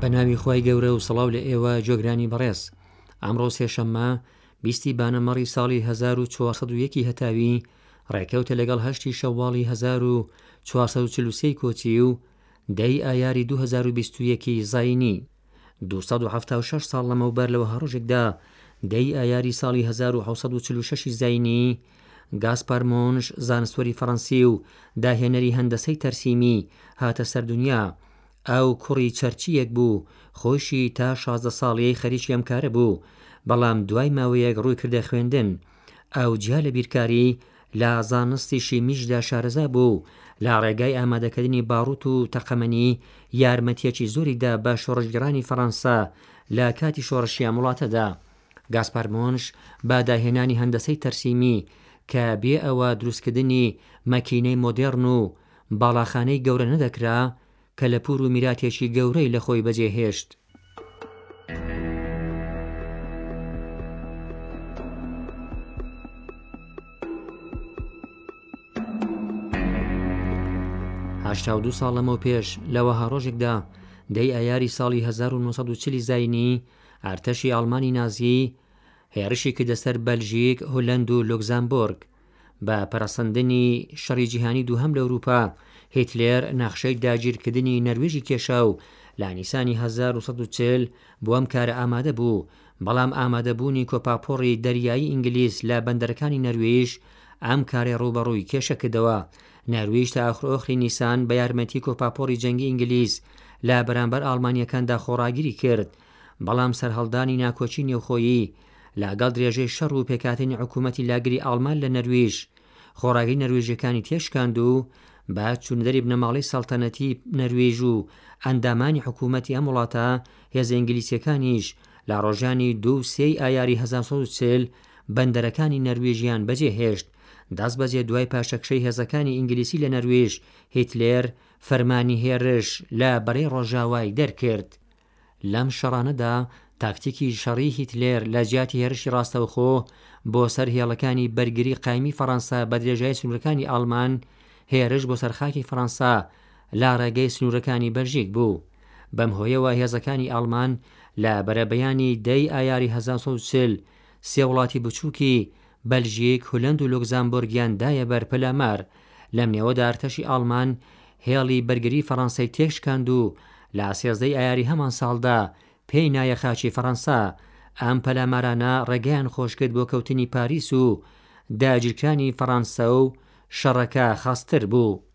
بە ناوی خی گەورە و سەڵاو لە ئێوە جۆگرانی بەڕێز ئەمڕۆ سێشەممە بیستی بانەمەڕی ساڵی 1940 هەتاوی ڕێکەوتە لەگەڵ هەشتی شەواڵی 1940 کۆچی و دەی ئایاری 2021 زینی دوو سەد و حەفتا و شەش ساڵ لەمەوبەر لە وەهاڕۆژێکدا دەی ئایاری ساڵی هەزار و حەوت سەد و چل و شەشی زاینی گاسپار مۆنش زانستوەری فەڕەنسی و داهێنەری هەندەسەی تەرسیمی هاتە سەر دونیا ئەو کوڕی چەرچییەک بوو خۆیشی تا شازدە ساڵیی خەریکی ئەم کارە بوو بەڵام دوای ماوەیەک ڕووی کردە خوێندن ئەو جیا لە بیرکاری، لە زانستی شیمیشدا شارەزا بوو و لە ڕێگای ئامادەکردنی باڕووت و تەقەمەنی یارمەتییەکی زۆری دا بە شۆڕشگێڕانی فەڕەنسا لە کاتی شۆڕشی ئەم وڵاتەدا. گاسپار مۆنش بە داهێنانی هەندەسەی تەرسیمی، کە بێ ئەوە دروستکردنی مەکینەی مۆدێڕن و باڵاخانەی گەورە نەدەکرا، کەلەپوور و میراتێکی گەورەی لە خۆی بەجێ هێشت. هەشتا و دوو ساڵ لەمەوپێش لە وەها ڕۆژێکدا دەی ئایاری ساڵی 1940 زینی ئارتەشی ئاڵمانی نازی هێڕشی کردە سەر بەلژیک هولەند و لوکزامبورگ بە پەرەسەندنی شەڕی جیهانی دووهەم لە ئەوروپا، هیتلێر نەخشەی داگیرکردنی نەرویژی کێشا و لە نیسانی هەزار و سەد و چل بۆ ئەم کارە ئامادە بوو، بەڵام ئامادەبوونی کۆپاپۆڕی دەریایی ئینگلیز لە بەندەرەکانی نەرویژ ئەم کارەی ڕووبەڕووی کێشە کردەوە. نەرویژ تا ئاخرئۆخری نیسان بە یارمەتی کۆپاپۆڕی جەنگی ئینگلیز لە بەرامبەر ئاڵمانییەکاندا خۆڕاگری کرد، بەڵام سەرهەڵدانی ناکۆکی نێوخۆیی لە گەڵ درێژەی شەڕ و پێکهاتنی عکومەتی لاگری ئاڵمان لە نەرویژ، خۆڕاگری نەرویژیەکانی تێشکاند و بە چوونەدەری بنەماڵەی سەڵتەنەتی نەرویژ و ئەندامانی حکوومەتی ئەم وڵاتە، هێزە ئینگلیسیەکانیش لە ڕۆژانی دوو و سێی ئایاری هەزار و سەد و چل بەندەرەکانی نەرویژیان بەجێ هێشت. دەست بەجێ دوای پاشەکشەی هێزەکانی ئینگلیسی لە نەرویژ، هیتلێر فەرمانی هێرش لە بەرەی ڕۆژاوای دەرکرد. لەم شەڕانەدا تاکتیکی شەڕی هیتلێر لە جیاتی هێرشی ڕاستەوخۆ بۆ سەر هێڵەکانی بەرگری قایمی فەڕەنسا بە درێژای سنوورەکانی ئاڵمان هێرش بۆ سەر خاکی فەڕەنسا لە ڕێگەی سنوورەکانی بەلژیک بوو. بەم هۆیەوە هێزەکانی ئاڵمان لە بەرەبەیانی دەی ئایاری هەزار و سەد و چل سێ وڵاتی بچووکی بەلژیک، هولەند و لوکزامبۆرگیان دایە بەر پەلامار. لەم نێوەدا ئەرتەشی ئاڵمان هێڵی بەرگریی فەڕەنسای تێکشکاند و لە سێزدەی ئایاری هەمان ساڵدا پێی نایە خاکی فەڕەنسا. ئەم پەلامارانە ڕێگەیان خۆشکرد بۆ کەوتنی پاریس و داگیرکرانی فەڕەنسە و شەڕەکە خاستر بوو.